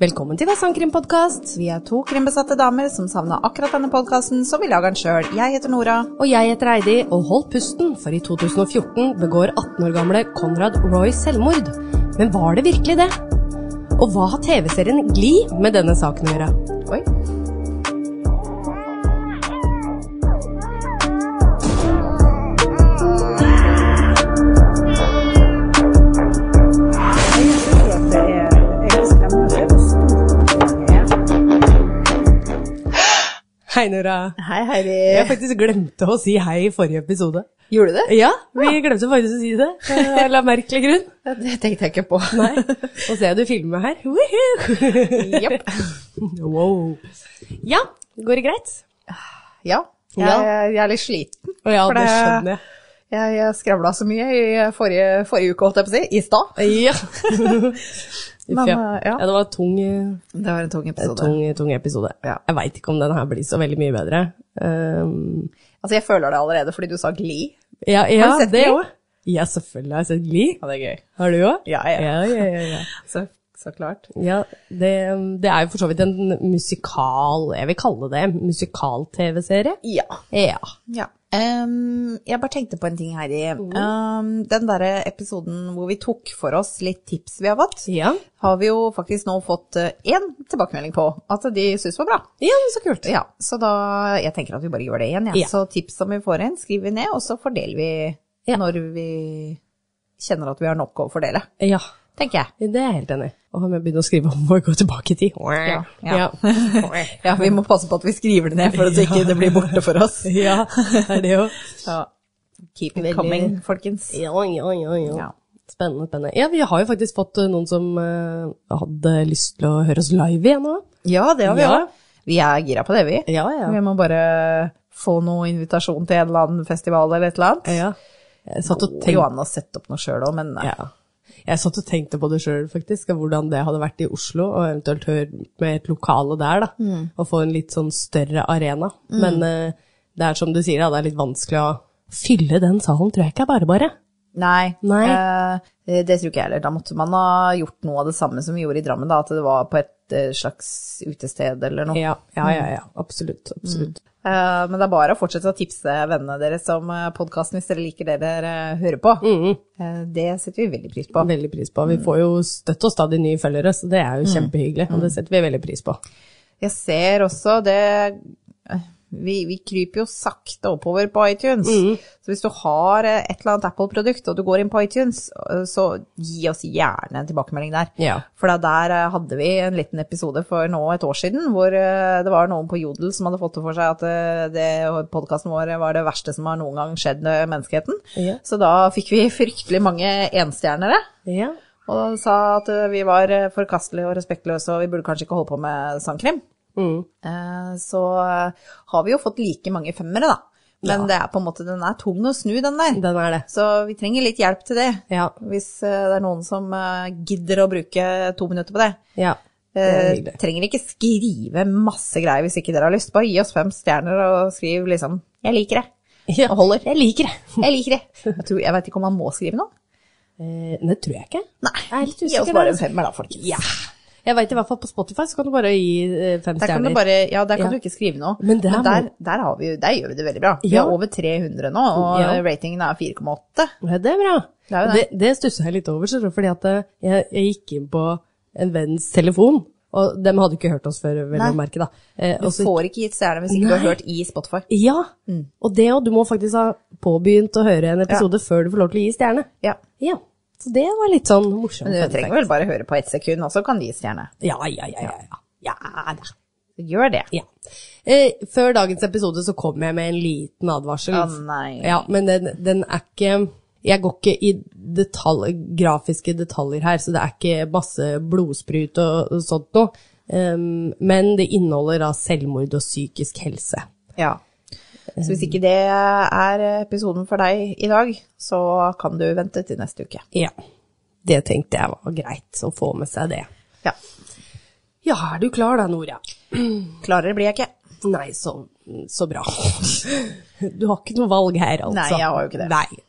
Velkommen til Vassankrim-podkast. Vi er to krimbesatte damer som savna akkurat denne podkasten, så vi lager den sjøl. Jeg heter Nora. Og jeg heter Eidi, og hold pusten, for i 2014 begår 18 år gamle Conrad Roy selvmord. Men var det virkelig det? Og hva har TV-serien Gli med denne saken å gjøre? Oi. Hei, Nora. Hei, Heidi. Jeg faktisk glemte å si hei i forrige episode. Gjorde du det? Ja, vi glemte faktisk å si det. Av annen merkelig grunn. Det tenkte jeg ikke på. Nei. Og ser jeg du filmer her. Jepp. Wow. Ja, går det greit? Ja. Jeg, Ja. jeg er litt sliten. Å ja, det det- skjønner jeg. Jeg, jeg skravla så mye i forrige, forrige uke, holdt jeg på å si. I stad. Ja. Men, ja. eh, ja. ja, det var en tung, eh, Det var en tung episode. tung, tung episode. Ja. Jeg veit ikke om den her blir så veldig mye bedre. Um, Altså, jeg føler det allerede fordi du sa Gli. ja, ja Har du sett det òg. Ja, selvfølgelig har jeg sett Gli. Ja, det er gøy. Har du òg? Ja, ja. Ja, ja, ja, ja. Så, så klart. ja det, det er jo for så vidt en musikal, jeg vil kalle det musikal-TV-serie. Ja. Ja. Ehm, jeg bare tenkte på en ting, Heidi. Um, den derre episoden hvor vi tok for oss litt tips vi har fått, Ja, har vi jo faktisk nå fått én tilbakemelding på at de syns var bra. ja men så kult. Ja, så da Jeg tenker at vi bare gjør det igjen, ja. Ja. Så tips som vi får inn, skriver vi ned, og så fordeler vi Ja. når vi kjenner at vi har nok å fordele. Ja, Tenker jeg. det er jeg helt enig i. Og han må begynne å skrive om å gå tilbake i tid. Ja, ja. Ja. Vi må passe på at vi skriver det ned for at det ikke blir borte for oss. ja, det er det jo. Ja. Keep it Veldig- coming, folkens. Ja, ja, ja, ja. Ja. Spennende, spennende. Ja, vi har jo faktisk fått eh, noen som eh, hadde lyst til å høre oss live igjen nå. Ja, det har vi òg. Vi er gira på det, vi. Ja, ja. Vi må bare få noe invitasjon til en eller annen festival eller et eller annet. ja. Jeg satt og tenkte, an å sette opp noe sjøl òg, men eh, ja. Jeg satt og tenkte på det sjøl, faktisk, hvordan det hadde vært i Oslo, og eventuelt høre med et lokale der, da. Mm. Og få en litt sånn større arena. Men uh, det er som du sier, da, det er litt vanskelig å fylle den salen, tror jeg ikke er bare bare. Nei. Nei. Uh, det tror ikke jeg heller. Da måtte man ha gjort noe av det samme som vi gjorde i Drammen, da. At det var på et eh, slags utested eller noe. Ja, ja, ja, ja. absolutt, absolutt. Eh, men det er bare å fortsette å tipse vennene deres om podkasten hvis dere liker det dere hører på. Mm. Uh, det setter vi veldig pris på. Veldig pris på. Vi får jo støtt og stadig nye følgere, så det er jo kjempehyggelig, og det setter vi veldig pris på. Jeg ser også det eh, vi, vi kryper jo sakte oppover på iTunes. Så hvis du har eh, et eller annet Apple-produkt, og du går inn på iTunes, eh, så gi oss gjerne en tilbakemelding der. Ja. For der eh, hadde vi en liten episode for nå et år siden, hvor det var noen på Jodel som hadde fått det for seg at det- podkasten vår var det verste som har noen gang skjedd med menneskeheten. Ja. Så da fikk vi fryktelig mange enstjernere. Ja. Og sa at vi var forkastelige og respektløse, og vi burde kanskje ikke holde på med sangkrim. Mm. Eh, Så eh, har vi jo fått like mange femmere, da. Men det er på en måte, den er tung å snu, den der. Den er det. Så vi trenger litt hjelp til det. Ja. Hvis eh, det er noen som gidder å bruke to minutter på det. Ja. Det trenger ikke skrive masse greier hvis ikke dere har lyst. Bare gi oss fem stjerner og skriv liksom 'jeg liker det'. Ja. Og holder. Jeg liker det. Jeg liker det. Jeg, tror, jeg vet ikke om man må skrive noe. Eh, det tror jeg ikke. Nei, Jeg er litt gi oss bare en femmer da, folkens. Ja. Jeg veit i hvert fall på Spotify så kan du bare gi eh, fem Der kan stjerner. du bare, ja, der kan Ja. du ikke skrive noe. Men der Men der, der, har vi, der gjør vi det veldig bra. Vi Ja. har over 300 nå, og Ja. ratingen er 4,8. Ja, det er bra. Det er jo det, det stusser jeg litt over, fordi at eh, jeg, jeg gikk inn på en venns telefon, og dem hadde ikke hørt oss før, vel å merke, da. Eh, Du får ikke gitt stjerne hvis ikke du har hørt i Spotify. Ja, og det òg. Du må faktisk ha påbegynt å høre en episode før du får lov til å gi stjerne. Ja. Ja. Så det var litt sånn morsomt. Men du trenger vel bare høre på ett sekund, og så kan du gi stjerne. Ja, ja, ja. ja, ja. ja da. Gjør det. Ja. Eh, før dagens episode så kom jeg med en liten advarsel. Å nei. Ja, men den, den er ikke Jeg går ikke i detalj, grafiske detaljer her, så det er ikke masse blodsprut og, og sånt noe. Um, men det inneholder da selvmord og psykisk helse. Ja. Så hvis ikke det er episoden for deg i dag, så kan du vente til neste uke. Ja. Det tenkte jeg var greit å få med seg det. Ja. Ja, er du klar da, Nora? Klarere blir jeg ikke. Nei, så, så bra. Du har ikke noe valg her, altså. Nei, jeg har jo ikke det. Nei.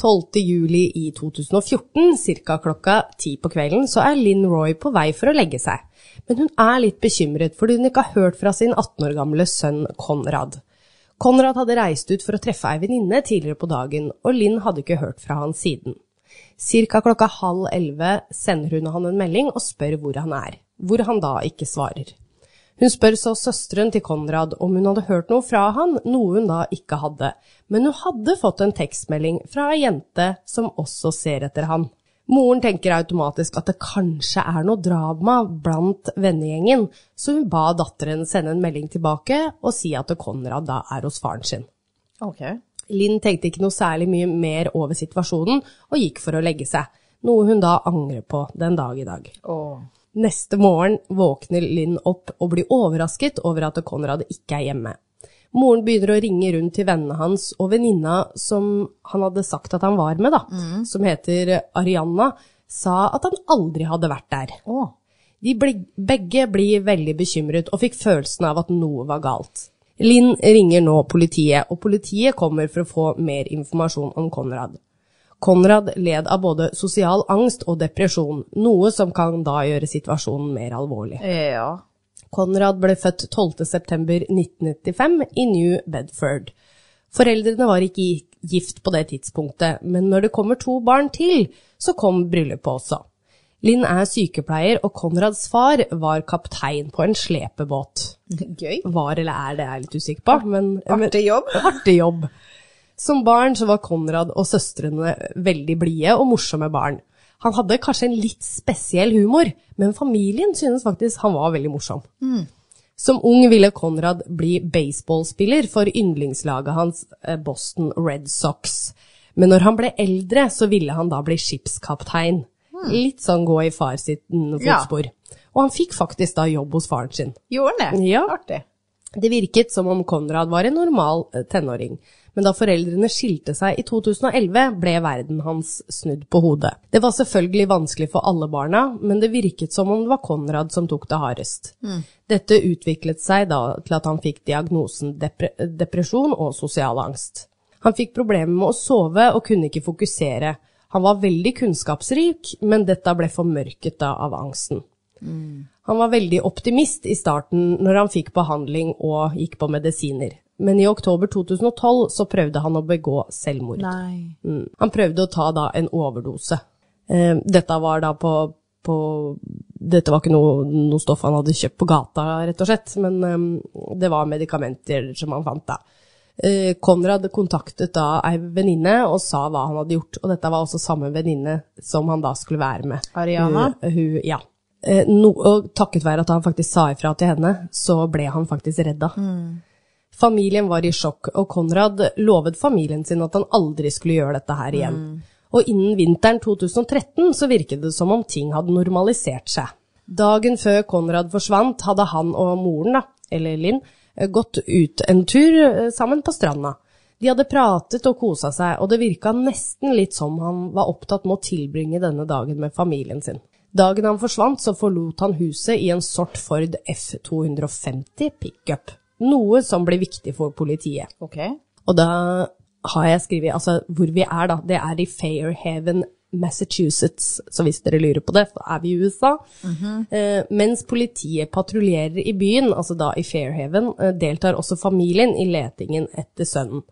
12. juli i 2014, ca. klokka ti på kvelden, så er Lynn Roy på vei for å legge seg. Men hun er litt bekymret fordi hun ikke har hørt fra sin 18 år gamle sønn Konrad. Konrad hadde reist ut for å treffe ei venninne tidligere på dagen, og Linn hadde ikke hørt fra han siden. Cirka klokka halv elleve sender hun han en melding og spør hvor han er, hvor han da ikke svarer. Hun spør så søsteren til Konrad om hun hadde hørt noe fra han, noe hun da ikke hadde, men hun hadde fått en tekstmelding fra ei jente som også ser etter han. Moren tenker automatisk at det kanskje er noe drama blant vennegjengen, så hun ba datteren sende en melding tilbake og si at Konrad da er hos faren sin. Ok. Linn tenkte ikke noe særlig mye mer over situasjonen og gikk for å legge seg, noe hun da angrer på den dag i dag. Oh. Neste morgen våkner Linn opp og blir overrasket over at Konrad ikke er hjemme. Moren begynner å ringe rundt til vennene hans, og venninna som han hadde sagt at han var med, da, som heter Arianna, sa at han aldri hadde vært der. Oh. De ble, begge blir veldig bekymret og fikk følelsen av at noe var galt. Linn ringer nå politiet, og politiet kommer for å få mer informasjon om Konrad. Konrad led av både sosial angst og depresjon, noe som kan da gjøre situasjonen mer alvorlig. Ja. Konrad ble født 12.9.1995 i New Bedford. Foreldrene var ikke gift på det tidspunktet, men når det kommer to barn til, så kom bryllupet også. Linn er sykepleier, og Konrads far var kaptein på en slepebåt. Gøy. Var eller er, det er jeg litt usikker på, men Artig jobb. Artig jobb. Som barn så var Konrad og søstrene veldig blide og morsomme barn. Han hadde kanskje en litt spesiell humor, men familien synes faktisk han var veldig morsom. Som ung ville Konrad bli baseballspiller for yndlingslaget hans, eh, Boston Red Sox. Men når han ble eldre, så ville han da bli skipskaptein. Litt sånn gå i far sitt fotspor. Ja. Og han fikk faktisk da jobb hos faren sin. Gjorde han det? Ja. Artig. Det virket som om Konrad var en normal eh, tenåring, men da foreldrene skilte seg i 2011, ble verden hans snudd på hodet. Det var selvfølgelig vanskelig for alle barna, men det virket som om det var Konrad som tok det hardest. Dette utviklet seg da til at han fikk diagnosen depre depresjon og sosial angst. Han fikk problemer med å sove og kunne ikke fokusere. Han var veldig kunnskapsrik, men dette ble formørket av angsten. Han var veldig optimist i starten når han fikk behandling og gikk på medisiner. Men i oktober 2012 så prøvde han å begå selvmord. Mm. Han prøvde å ta da en overdose. Eh, dette var da på, på Dette var ikke noe, noe stoff han hadde kjøpt på gata, rett og slett, men eh, det var medikamenter som han fant da. Eh, Konrad kontaktet da ei venninne og sa hva han hadde gjort, og dette var også samme venninne som han da skulle være med. Ariana? Hun, hun, ja. Eh, no, og takket være at han faktisk sa ifra til henne, så ble han faktisk redda. Familien var i sjokk, og Konrad lovet familien sin at han aldri skulle gjøre dette her igjen. Og innen vinteren 2013 så virket det som om ting hadde normalisert seg. Dagen før Konrad forsvant, hadde han og moren, da, eller Linn, eh, gått ut en tur eh, sammen på stranda. De hadde pratet og kosa seg, og det virka nesten litt som han var opptatt med å tilbringe denne dagen med familien sin. Dagen han forsvant, så forlot han huset i en sort Ford F250 pickup, noe som blir viktig for politiet. Ok. Og da har jeg skrevet, altså hvor vi er da, det er i Fairhaven, Massachusetts, så hvis dere lurer på det, så er vi i USA. eh, mens politiet patruljerer i byen, altså da i Fairhaven, eh, deltar også familien i letingen etter sønnen.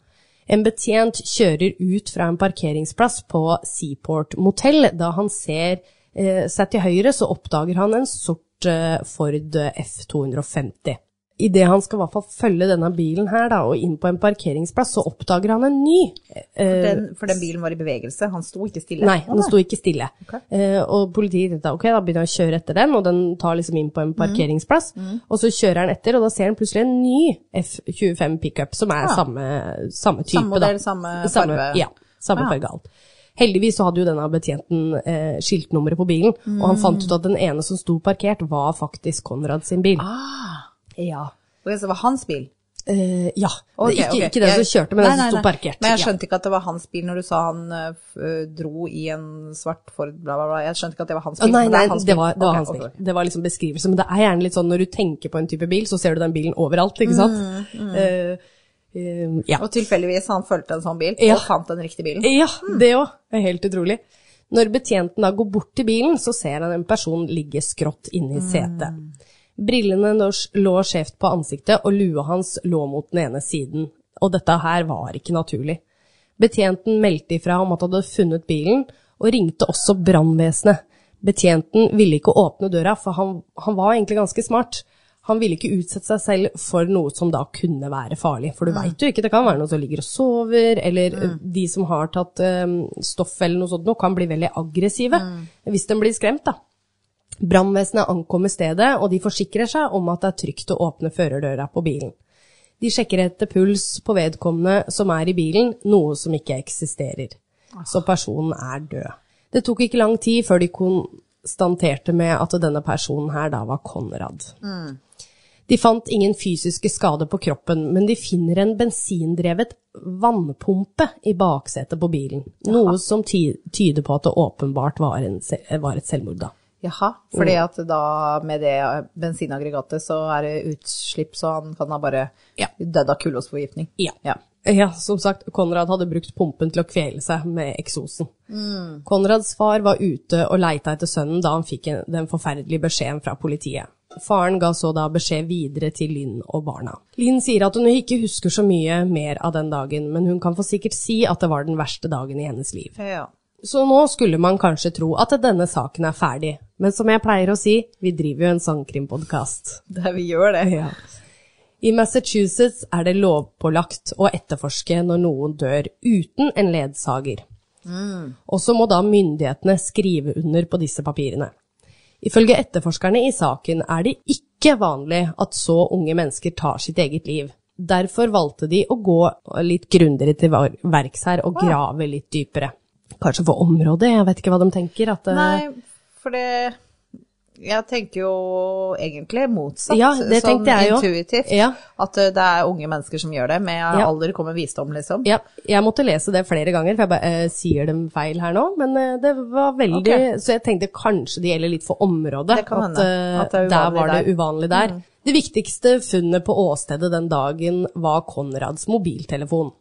En betjent kjører ut fra en parkeringsplass på Seaport Motel. Da han ser eh, seg til høyre, så oppdager han en sort eh, Ford F250. Idet han skal i hvert fall følge denne bilen her da, og inn på en parkeringsplass, så oppdager han en ny. eh, Den, for den bilen var i bevegelse, han sto ikke stille? Nei, han sto ikke stille. Okay. Eh, og politiet tenkte ok, da begynner å kjøre etter den, og den tar liksom inn på Mm. en parkeringsplass. Og så kjører han etter, og da ser han plutselig en ny F25 pickup, som er Ja. samme, samme type. Samme modell, da. samme farge. Ja, samme Ja. farge og alt. Heldigvis så hadde jo denne betjenten eh, skiltnummeret på bilen, og han fant ut at den ene som sto parkert, var faktisk Konrad sin bil. Ah, Ja. så det var hans bil? Uh, ja. Okay, ikke, okay. ikke den som kjørte, men Nei, den som sto parkert. Men jeg Ja. skjønte ikke at det var hans bil når du sa han uh, dro i en svart Ford, bla, bla, bla. Jeg skjønte ikke at det var hans bil. nei, nei, er det var, det var hans bil. Det var liksom beskrivelse. Men det er gjerne litt sånn når du tenker på en type bil, så ser du den bilen overalt, ikke sant? Mm, Eh, Eh, ja. Og tilfeldigvis han fulgte en sånn bil, Ja. og fant den riktige bilen. Ja, det òg. Det er helt utrolig. Når betjenten da går bort til bilen, så ser han en person ligge skrått inne i setet. Brillene lå- lå skjevt på ansiktet, og lua hans lå mot den ene siden. Og dette her var ikke naturlig. Betjenten meldte ifra om at han hadde funnet bilen, og ringte også brannvesenet. Betjenten ville ikke åpne døra, for han, han var egentlig ganske smart. Han ville ikke utsette seg selv for noe som da kunne være farlig, for du veit jo ikke, det kan være noen som ligger og sover, eller mm. de som har tatt um, stoff eller noe sånt, noe, kan bli veldig aggressive hvis de blir skremt, da. Brannvesenet ankommer stedet, og de forsikrer seg om at det er trygt å åpne førerdøra på bilen. De sjekker etter puls på vedkommende som er i bilen, noe som ikke eksisterer. Så personen er død. Det tok ikke lang tid før de konstaterte med at denne personen her da var Konrad. De fant ingen fysiske skader på kroppen, men de finner en bensindrevet vannpumpe i baksetet på bilen, noe som tyder på at det åpenbart var, en, var et selvmord da. Jaha, fordi at da med det bensinaggregatet så er det utslipp, så han kan ha bare Ja. dødd av kullosforgiftning. Ja. Ja. Ja, som sagt, Konrad hadde brukt pumpen til å kvele seg med eksosen. Konrads far var ute og leita etter sønnen da han fikk den forferdelige beskjeden fra politiet. Faren ga så da beskjed videre til Linn og barna. Linn sier at hun ikke husker så mye mer av den dagen, men hun kan for sikkert si at det var den verste dagen i hennes liv. Ja. Så nå skulle man kanskje tro at denne saken er ferdig, men som jeg pleier å si, vi driver jo en sangkrimpodkast. Det vi gjør det. Ja. I Massachusetts er det lovpålagt å etterforske når noen dør uten en ledsager. Og så må da myndighetene skrive under på disse papirene. Ifølge etterforskerne i saken er det ikke vanlig at så unge mennesker tar sitt eget liv. Derfor valgte de å gå litt grundigere til verks her og grave litt dypere. Kanskje for området, jeg vet ikke hva de tenker. At, eh, Nei, for det Jeg tenker jo egentlig motsatt. Ja, det sånn jeg intuitivt. Ja. At uh, det er unge mennesker som gjør det. Med Ja. alder kommer visdom, liksom. Ja, jeg måtte lese det flere ganger, for jeg bare, eh, sier dem feil her nå, men eh, det var veldig, okay. så jeg tenkte kanskje det gjelder litt for området, Det kan at, hende, eh, at er der var det der. Mm. uvanlig der. Det viktigste funnet på åstedet den dagen var Konrads mobiltelefon.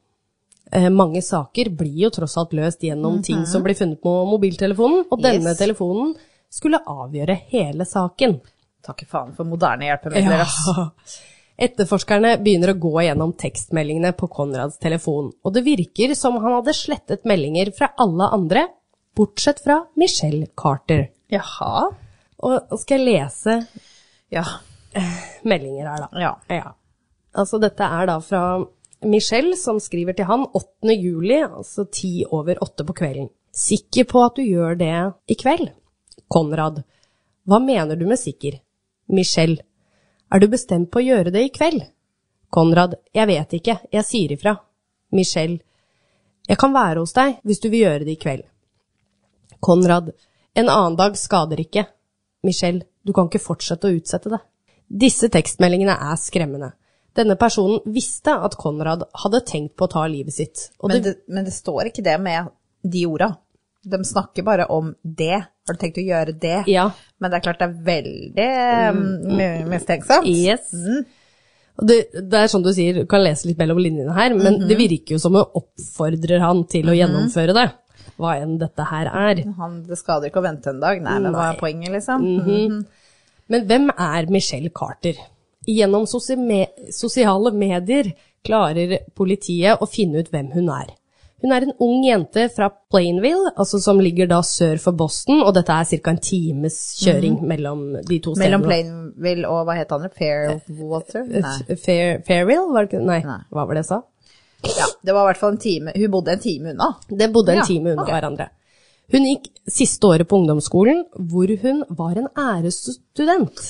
Eh, mange saker blir jo tross alt løst gjennom ting som blir funnet på mobiltelefonen, og denne. Yes. telefonen skulle avgjøre hele saken. Takke faen for moderne hjelpemidler, ass. Etterforskerne begynner å gå gjennom tekstmeldingene på Konrads telefon, og det virker som han hadde slettet meldinger fra alle andre, bortsett fra Michelle Carter. Jaha. Og skal jeg lese Ja. meldinger her, da? Ja. Ja. Altså, dette er da fra Michelle, som skriver til han 8. juli, altså ti over åtte på kvelden. Sikker på at du gjør det i kveld? Konrad. Hva mener du med sikker? Michelle. Er du bestemt på å gjøre det i kveld? Konrad. Jeg vet ikke, jeg sier ifra. Michelle. Jeg kan være hos deg hvis du vil gjøre det i kveld. Konrad. En annen dag skader ikke. Michelle. Du kan ikke fortsette å utsette det. Disse tekstmeldingene er skremmende. Denne personen visste at Konrad hadde tenkt på å ta livet sitt. Men det, det, men det står ikke det med de orda. De snakker bare om det. Har du tenkt å gjøre det? Ja. Men det er klart det er veldig mm. mistenksomt. Yes. Og det, det er sånn du sier, du kan lese litt mellom linjene her, men det virker jo som hun oppfordrer han til å gjennomføre det. Hva enn dette her er. Han, det skader ikke å vente en dag. Nei, men hva er poenget, liksom? Mhm. Men hvem er Michelle Carter? Gjennom sosiale medier klarer politiet å finne ut hvem hun er. Hun er en ung jente fra Plainville, altså som ligger da sør for Boston, og dette er ca. en times kjøring mellom de to stedene. Mellom Plainville og hva het han? Fairwater? Nei. Fair, Fairville, var det ikke? Nei, Nei. hva var det jeg sa? Ja, det var i hvert fall en time. Hun bodde en time unna. Det bodde en Ja, time unna okay. hverandre. Hun gikk siste året på ungdomsskolen, hvor hun var en æresstudent.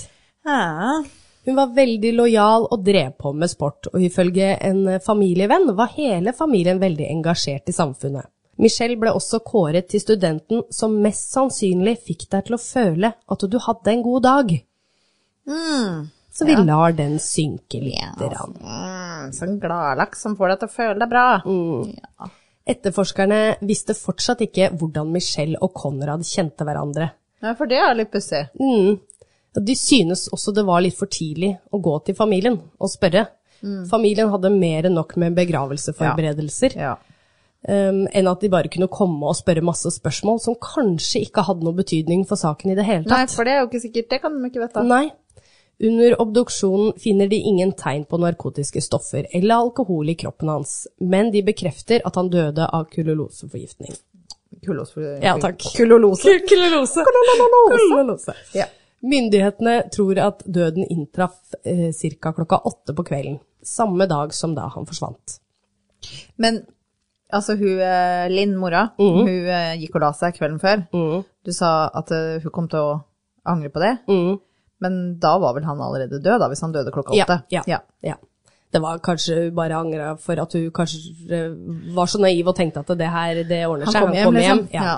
Ja. Hun var veldig lojal og drev på med sport, og ifølge en familievenn var hele familien veldig engasjert i samfunnet. Michelle ble også kåret til studenten som mest sannsynlig fikk deg til å føle at du hadde en god dag. Så vi lar den synke litt. grann. Mm, sånn gladlaks som får deg til å føle deg bra. Ja. Etterforskerne visste fortsatt ikke hvordan Michelle og Konrad kjente hverandre. ja, for det er litt pussig. Mm. De synes også det var litt for tidlig å gå til familien og spørre. Familien hadde mer enn nok med begravelseforberedelser Ja. um, enn at de bare kunne komme og spørre masse spørsmål som kanskje ikke hadde noe betydning for saken i det hele tatt. Nei, for det er jo ikke sikkert. Det kan de ikke vite. Nei. Under obduksjonen finner de ingen tegn på narkotiske stoffer eller alkohol i kroppen hans, men de bekrefter at han døde av kuloloseforgiftning. Kulose. Ja, takk. Kulolose. Kulolose. Kulolose. Ja. Myndighetene tror at døden inntraff eh, ca. klokka åtte på kvelden, samme dag som da han forsvant. Men altså, hun eh, Linn, mora, mm. hun eh, gikk og la seg kvelden før. Du sa at uh, hun kom til å angre på det, Mm. men da var vel han allerede død, da, hvis han døde klokka Ja, åtte? ja, ja. Det var kanskje hun bare angra for at hun kanskje var så naiv og tenkte at det her, det ordner Han seg. kom hjem, liksom. Ja. Ja.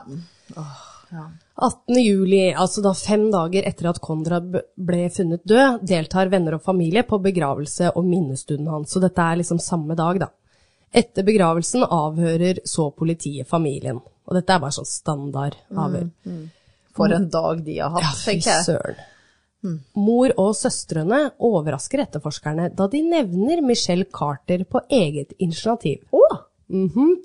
Åh, ja. 18. juli, altså da fem dager etter at Konrad ble funnet død, deltar venner og familie på begravelse og minnestunden hans, så dette er liksom samme dag, da. Etter begravelsen avhører så politiet familien, og dette er bare sånn standard avhør. For en dag de har hatt, Ja, fy tenker jeg. søren. Mor og søstrene overrasker etterforskerne da de nevner Michelle Carter på eget initiativ. Å! Mhm.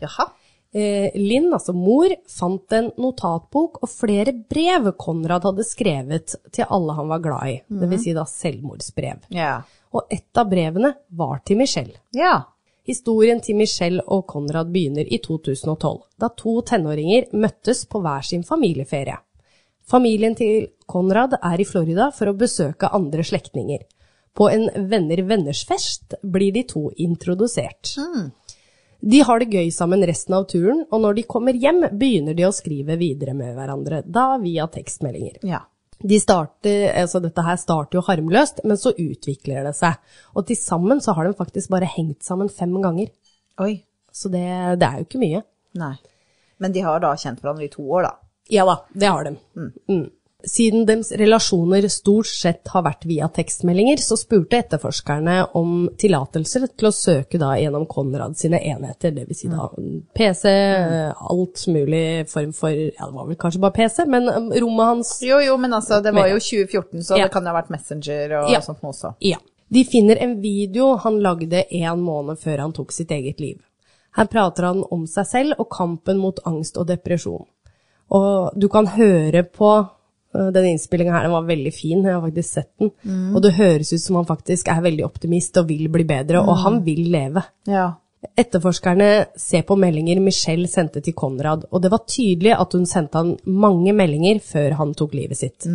Jaha. Eh, Linn, altså mor, fant en notatbok og flere brev Konrad hadde skrevet til alle han var glad i, det vil si da selvmordsbrev. Ja. Og et av brevene var til Michelle. Ja. Historien til Michelle og Konrad begynner i 2012, da to tenåringer møttes på hver sin familieferie. Familien til Konrad er i Florida for å besøke andre slektninger. På en venner-venners-fest blir de to introdusert. De har det gøy sammen resten av turen, og når de kommer hjem, begynner de å skrive videre med hverandre, da via tekstmeldinger. Ja. De starter, altså dette her starter jo harmløst, men så utvikler det seg. Og til sammen så har de faktisk bare hengt sammen fem ganger. Oi. Så det, det er jo ikke mye. Nei. Men de har da kjent hverandre i to år, da. Ja da, det har de. Mm. Siden deres relasjoner stort sett har vært via tekstmeldinger, så spurte etterforskerne om tillatelser til å søke da gjennom Konrad sine enheter, dvs. Si da PC, alt mulig form for, ja det var vel kanskje bare PC, men um, rommet hans Jo, jo, men altså, det var jo 2014, så Ja. det kan ha vært Messenger og Ja. sånt noe også. Ja. De finner en video han lagde en måned før han tok sitt eget liv. Her prater han om seg selv og kampen mot angst og depresjon. Og du kan høre på øh, den innspillinga her, den var veldig fin, jeg har faktisk sett den. Og det høres ut som han faktisk er veldig optimist og vil bli bedre, og han vil leve. Ja. Etterforskerne ser på meldinger Michelle sendte til Konrad, og det var tydelig at hun sendte han mange meldinger før han tok livet sitt.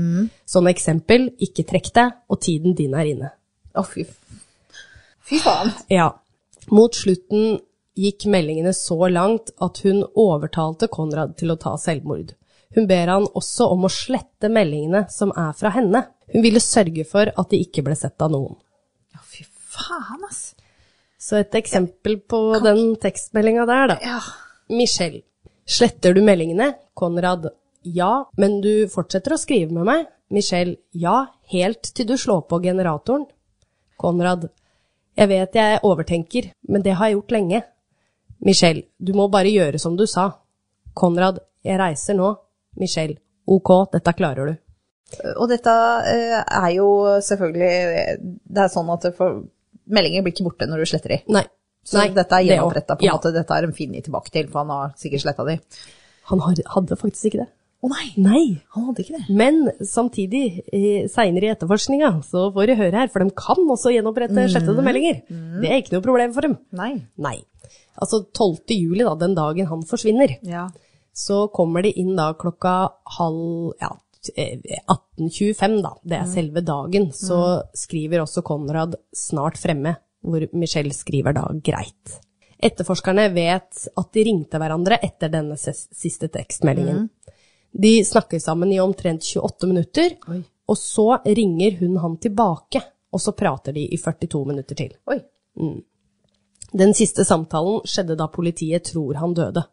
Sånn eksempel, ikke trekk deg, og tiden din er inne. Å, fy. Fy faen. Ja. Mot slutten gikk meldingene så langt at hun overtalte Konrad til å ta selvmord. Hun ber han også om å slette meldingene som er fra henne. Hun ville sørge for at de ikke ble sett av noen. Ja, fy faen, ass. Så et eksempel på den tekstmeldinga der, da. Ja. Michelle. Sletter du meldingene? Konrad. Ja, men du fortsetter å skrive med meg? Michelle. Ja, helt til du slår på generatoren. Konrad. Jeg vet jeg overtenker, men det har jeg gjort lenge. Michelle. Du må bare gjøre som du sa. Konrad. Jeg reiser nå. Michelle. Ok, dette klarer du. Og dette eh, er jo selvfølgelig Det er sånn at for, meldinger blir ikke borte når du sletter de. Nei. Så Nei, dette er gjenoppretta, på en Ja. måte. Dette er en Finni tilbake til, for han har sikkert sletta de. Han hadde faktisk ikke det. Å nei, Nei. han hadde ikke det. Men samtidig, seinere i etterforskninga, så får du høre her, for de kan også gjenopprette slettede meldinger. Det er ikke noe problem for dem. Nei. Nei. Altså 12. juli, da, den dagen han forsvinner, Ja. Så kommer de inn da klokka halv ja, eh, 18.25, da. Det er selve dagen. Så skriver også Konrad 'snart fremme', hvor Michelle skriver da 'greit'. Etterforskerne vet at de ringte hverandre etter denne siste tekstmeldingen. De snakker sammen i omtrent 28 minutter, Oi. og så ringer hun han tilbake, og så prater de i 42 minutter til. Oi. Den siste samtalen skjedde da politiet tror han døde.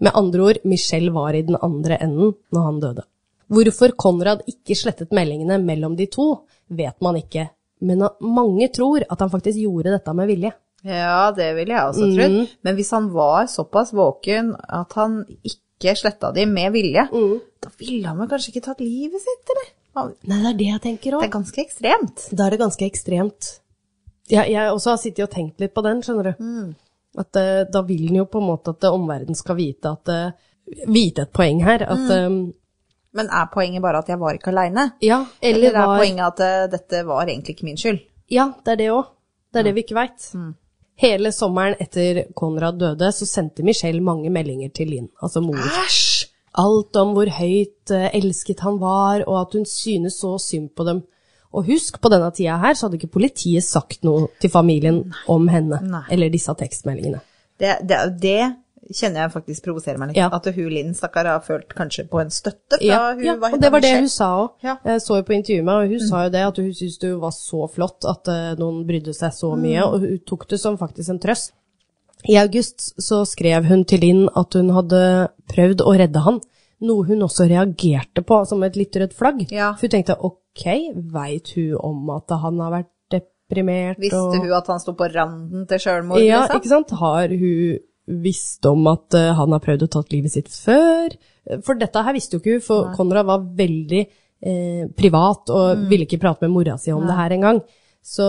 Med andre ord, Michelle var i den andre enden når han døde. Hvorfor Konrad ikke slettet meldingene mellom de to, vet man ikke, men mange tror at han faktisk gjorde dette med vilje. Ja, det ville jeg også trodd. Men hvis han var såpass våken at han ikke sletta de med vilje, da ville han vel kanskje ikke tatt livet sitt, eller? Han- Nei, det er det jeg tenker Det er ganske ekstremt. Da er det ganske ekstremt. Jeg, jeg også har sittet og tenkt litt på den, skjønner du. At eh, da vil den jo på en måte at eh, omverdenen skal vite at eh, Vite et poeng her. At eh, Men er poenget bare at jeg var ikke aleine? Ja, Eller eller er var poenget at eh, dette var egentlig ikke min skyld? Ja, det er det òg. Det er det vi ikke veit. Hele sommeren etter Konrad døde, så sendte Michelle mange meldinger til Linn, altså mor. Æsj! Alt om hvor høyt elsket han var, og at hun synes så synd på dem. Og husk, på denne tida her så hadde ikke politiet sagt noe til familien om henne, Nei. eller disse tekstmeldingene. Det, det, det kjenner jeg faktisk provoserer meg litt. Ja. At hun Linn, stakkar, har følt kanskje på en støtte fra Ja, hun ja og det var det hun sa òg. Ja. Jeg så jo på intervjuet med og hun sa jo det, at hun syntes det var så flott at eh, noen brydde seg så mye, og hun tok det som faktisk en trøst. I august så skrev hun til Linn at hun hadde prøvd å redde han, noe hun også reagerte på som et litt rødt flagg. Ja. For hun tenkte ok, veit hun om at han har vært deprimert? Visste og... hun at han sto på randen til sjølmord, Ja, liksom? ikke sant? Har hun visst om at uh, han har prøvd å tatt livet sitt før? For dette her visste jo ikke hun, for Konrad var veldig eh, privat og Mm. ville ikke prate med mora si om det her engang. Så,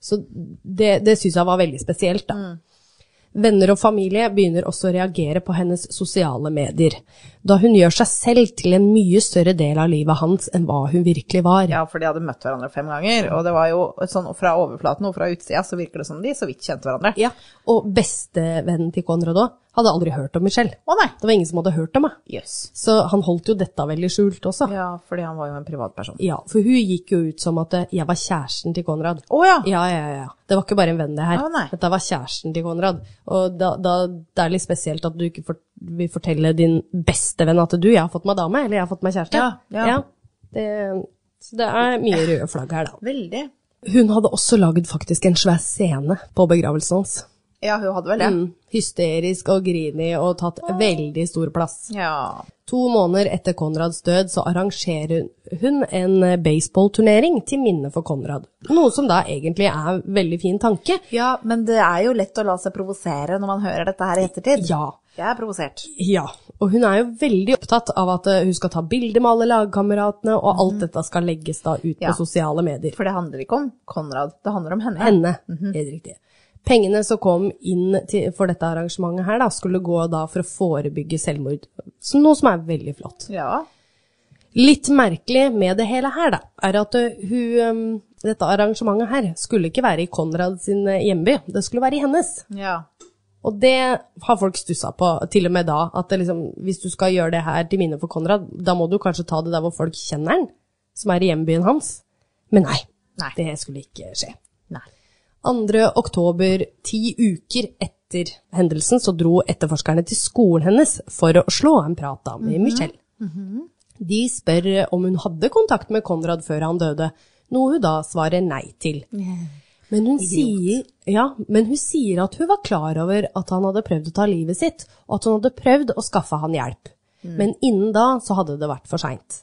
så det, det syns jeg var veldig spesielt, da. Mm. Venner og familie begynner også å reagere på hennes sosiale medier, da hun gjør seg selv til en mye større del av livet hans enn hva hun virkelig var. Ja, for de hadde møtt hverandre fem ganger, og det var jo sånn fra overflaten og fra utsida så virker det som de så vidt kjente hverandre. Ja, Og bestevennen til Konrad òg hadde aldri hørt om Michelle. Å nei. Det var ingen som hadde hørt om henne. Yes. Så han holdt jo dette veldig skjult også. Ja. Fordi han var jo en privatperson. Ja, for hun gikk jo ut som at jeg var kjæresten til Konrad. Å ja. Ja, ja, ja. Det var ikke bare en venn, det her. Å, nei. Dette var kjæresten til Konrad. Og da, da, det er litt spesielt at du ikke for, vil fortelle din beste venn at du, jeg har fått meg dame, eller jeg har fått meg kjæreste. Ja, ja. det, så det er mye røde flagg her, da. Veldig. Hun hadde også lagd faktisk en svær scene på begravelsen hans. Ja, hun hadde vel det. Mm, hysterisk og grinig og tatt veldig stor plass. Ja. To måneder etter Konrads død så arrangerer hun en baseballturnering til minne for Konrad. Noe som da egentlig er en veldig fin tanke. ja, men det er jo lett å la seg provosere når man hører dette her i ettertid. Ja. Jeg er provosert. Ja, og hun er jo veldig opptatt av at eh, hun skal ta bilder med alle lagkameratene, og alt dette skal legges da ut Ja. på sosiale medier. For det handler ikke om Konrad, det handler om henne. Henne, helt riktig. Pengene som kom inn til, for dette arrangementet her da, skulle gå da for å forebygge selvmord, så noe som er veldig flott. Ja. Litt merkelig med det hele her, da, er at uh, hun, um, dette arrangementet her skulle ikke være i Konrad sin uh, hjemby, det skulle være i hennes. Ja. Og det har folk stussa på, til og med da, at det liksom, hvis du skal gjøre det her til minne for Konrad, da må du kanskje ta det der hvor folk kjenner han, som er i hjembyen hans. Men nei, Nei. det skulle ikke skje. Nei. 2. oktober, ti uker etter hendelsen, så dro etterforskerne til skolen hennes for å slå en prat da med Michelle. De spør om hun hadde kontakt med Konrad før han døde, noe hun da svarer nei til. Men hun, sier, ja, men hun sier at hun var klar over at han hadde prøvd å ta livet sitt, og at hun hadde prøvd å skaffe han hjelp. Men innen da så hadde det vært for seint.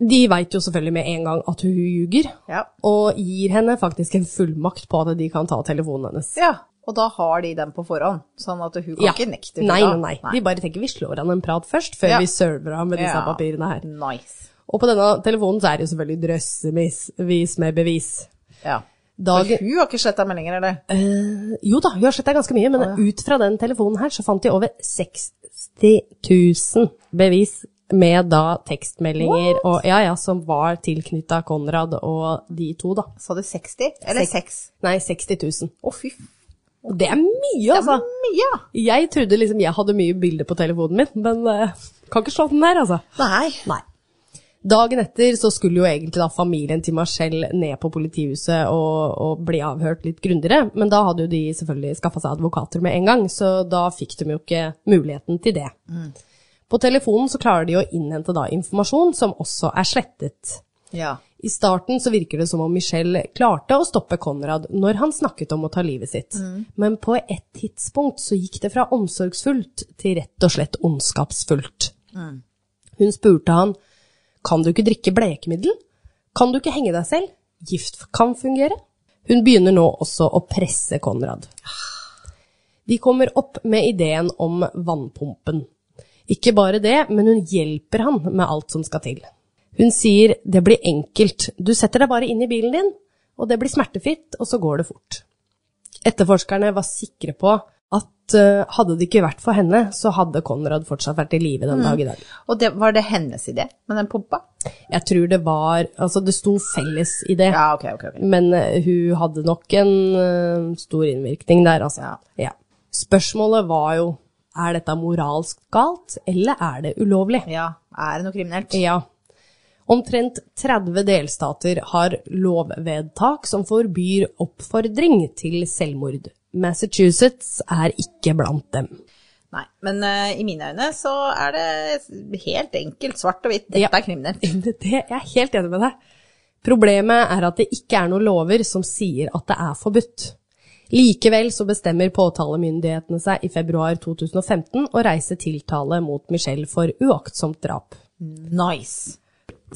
De veit jo selvfølgelig med en gang at hun ljuger, Ja. og gir henne faktisk en fullmakt på at de kan ta telefonen hennes. ja. Og da har de den på forhånd, sånn at hun kan Ja. ikke nekte. Nei, da. nei, nei. De bare tenker vi slår han en prat først, før Ja. vi server ham med disse Ja. papirene her. Nice. Og på denne telefonen så er det jo selvfølgelig drøssevis med bevis. Ja. For hun har ikke sletta meldinger, eller? Uh, jo da, hun har sletta ganske mye, men ut fra den telefonen her så fant de over 60 000 bevis med da tekstmeldinger og ja ja, som var tilknytta Konrad og de to, da. Sa du 60? Eller 6? Nei, 60 000. Å, fy f... Og det er mye, altså! Det er Mye! Jeg trodde liksom jeg hadde mye bilder på telefonen min, men uh, kan ikke slå den der, altså. Nei. Nei. Dagen etter så skulle jo egentlig da familien til Marcel ned på politihuset og, og bli avhørt litt grundigere, men da hadde jo de selvfølgelig skaffa seg advokater med en gang, så da fikk de jo ikke muligheten til det. På telefonen så klarer de å innhente da informasjon som også er slettet. Ja. I starten så virker det som om Michelle klarte å stoppe Konrad når han snakket om å ta livet sitt, men på et tidspunkt så gikk det fra omsorgsfullt til rett og slett ondskapsfullt. Hun spurte han, kan du ikke drikke blekemiddel? Kan du ikke henge deg selv? Gift kan fungere. Hun begynner nå også å presse Konrad. De kommer opp med ideen om vannpumpen. Ikke bare det, men hun hjelper han med alt som skal til. Hun sier det blir enkelt, du setter deg bare inn i bilen din, og det blir smertefritt, og så går det fort. Etterforskerne var sikre på at uh, hadde det ikke vært for henne, så hadde Konrad fortsatt vært i live den dag i dag. Og det, var det hennes idé med den pumpa? Jeg tror det var Altså, det sto felles i det. Ja, ok, ok. ok. Men uh, hun hadde nok en uh, stor innvirkning der, altså. Ja. Ja. Spørsmålet var jo er dette moralsk galt, eller er det ulovlig? Ja, er det noe kriminelt? Ja. Omtrent 30 delstater har lovvedtak som forbyr oppfordring til selvmord. Massachusetts er ikke blant dem. Nei, men uh, i mine øyne så er det helt enkelt, svart og hvitt, dette Ja. er kriminelt. Det, jeg er helt enig med deg. Problemet er at det ikke er noen lover som sier at det er forbudt. Likevel så bestemmer påtalemyndighetene seg i februar 2015 å reise tiltale mot Michelle for uaktsomt drap. Nice.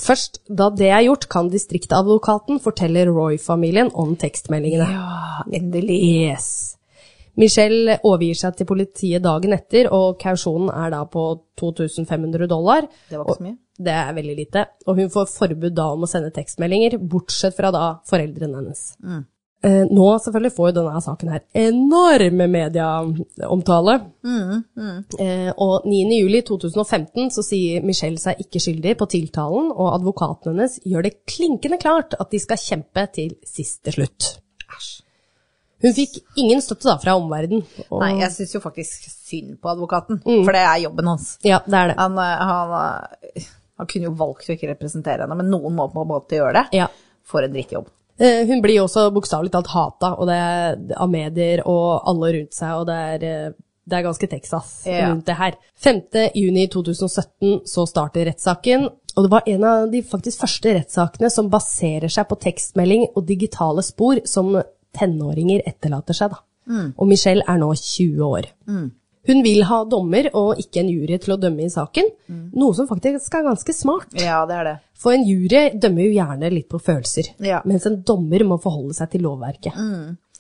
Først da det er gjort, kan distriktadvokaten fortelle Roy-familien om tekstmeldingene. Ja, endelig. Yes. Michelle overgir seg til politiet dagen etter, og kausjonen er da på 2500 dollar. Det var ikke så mye. Det er veldig lite. Og hun får forbud da om å sende tekstmeldinger, bortsett fra da foreldrene hennes. Eh, nå selvfølgelig får jo denne saken her enorm medieomtale. Eh, og 9. juli 2015 så sier Michelle seg ikke skyldig på tiltalen, og advokaten hennes gjør det klinkende klart at de skal kjempe til siste slutt. Hun fikk ingen støtte da fra omverdenen. og- Nei, jeg syns jo faktisk synd på advokaten, for det er jobben hans. Ja, det er det. Han, eh, han, eh, han kunne jo valgt å ikke representere henne, men noen må på en måte gjøre det. Ja. For en drittjobb. Eh, Hun blir også bokstavelig talt hata og det er av medier og alle rundt seg, og det er, eh, det er ganske Texas Ja. rundt det her. 5. juni 2017 så starter rettssaken, og det var en av de faktisk første rettssakene som baserer seg på tekstmelding og digitale spor som tenåringer etterlater seg. Da. Og Michelle er nå 20 år. Hun vil ha dommer og ikke en jury til å dømme i saken, noe som faktisk er ganske smart. Ja, det er det. For en jury dømmer jo gjerne litt på følelser, Ja. mens en dommer må forholde seg til lovverket.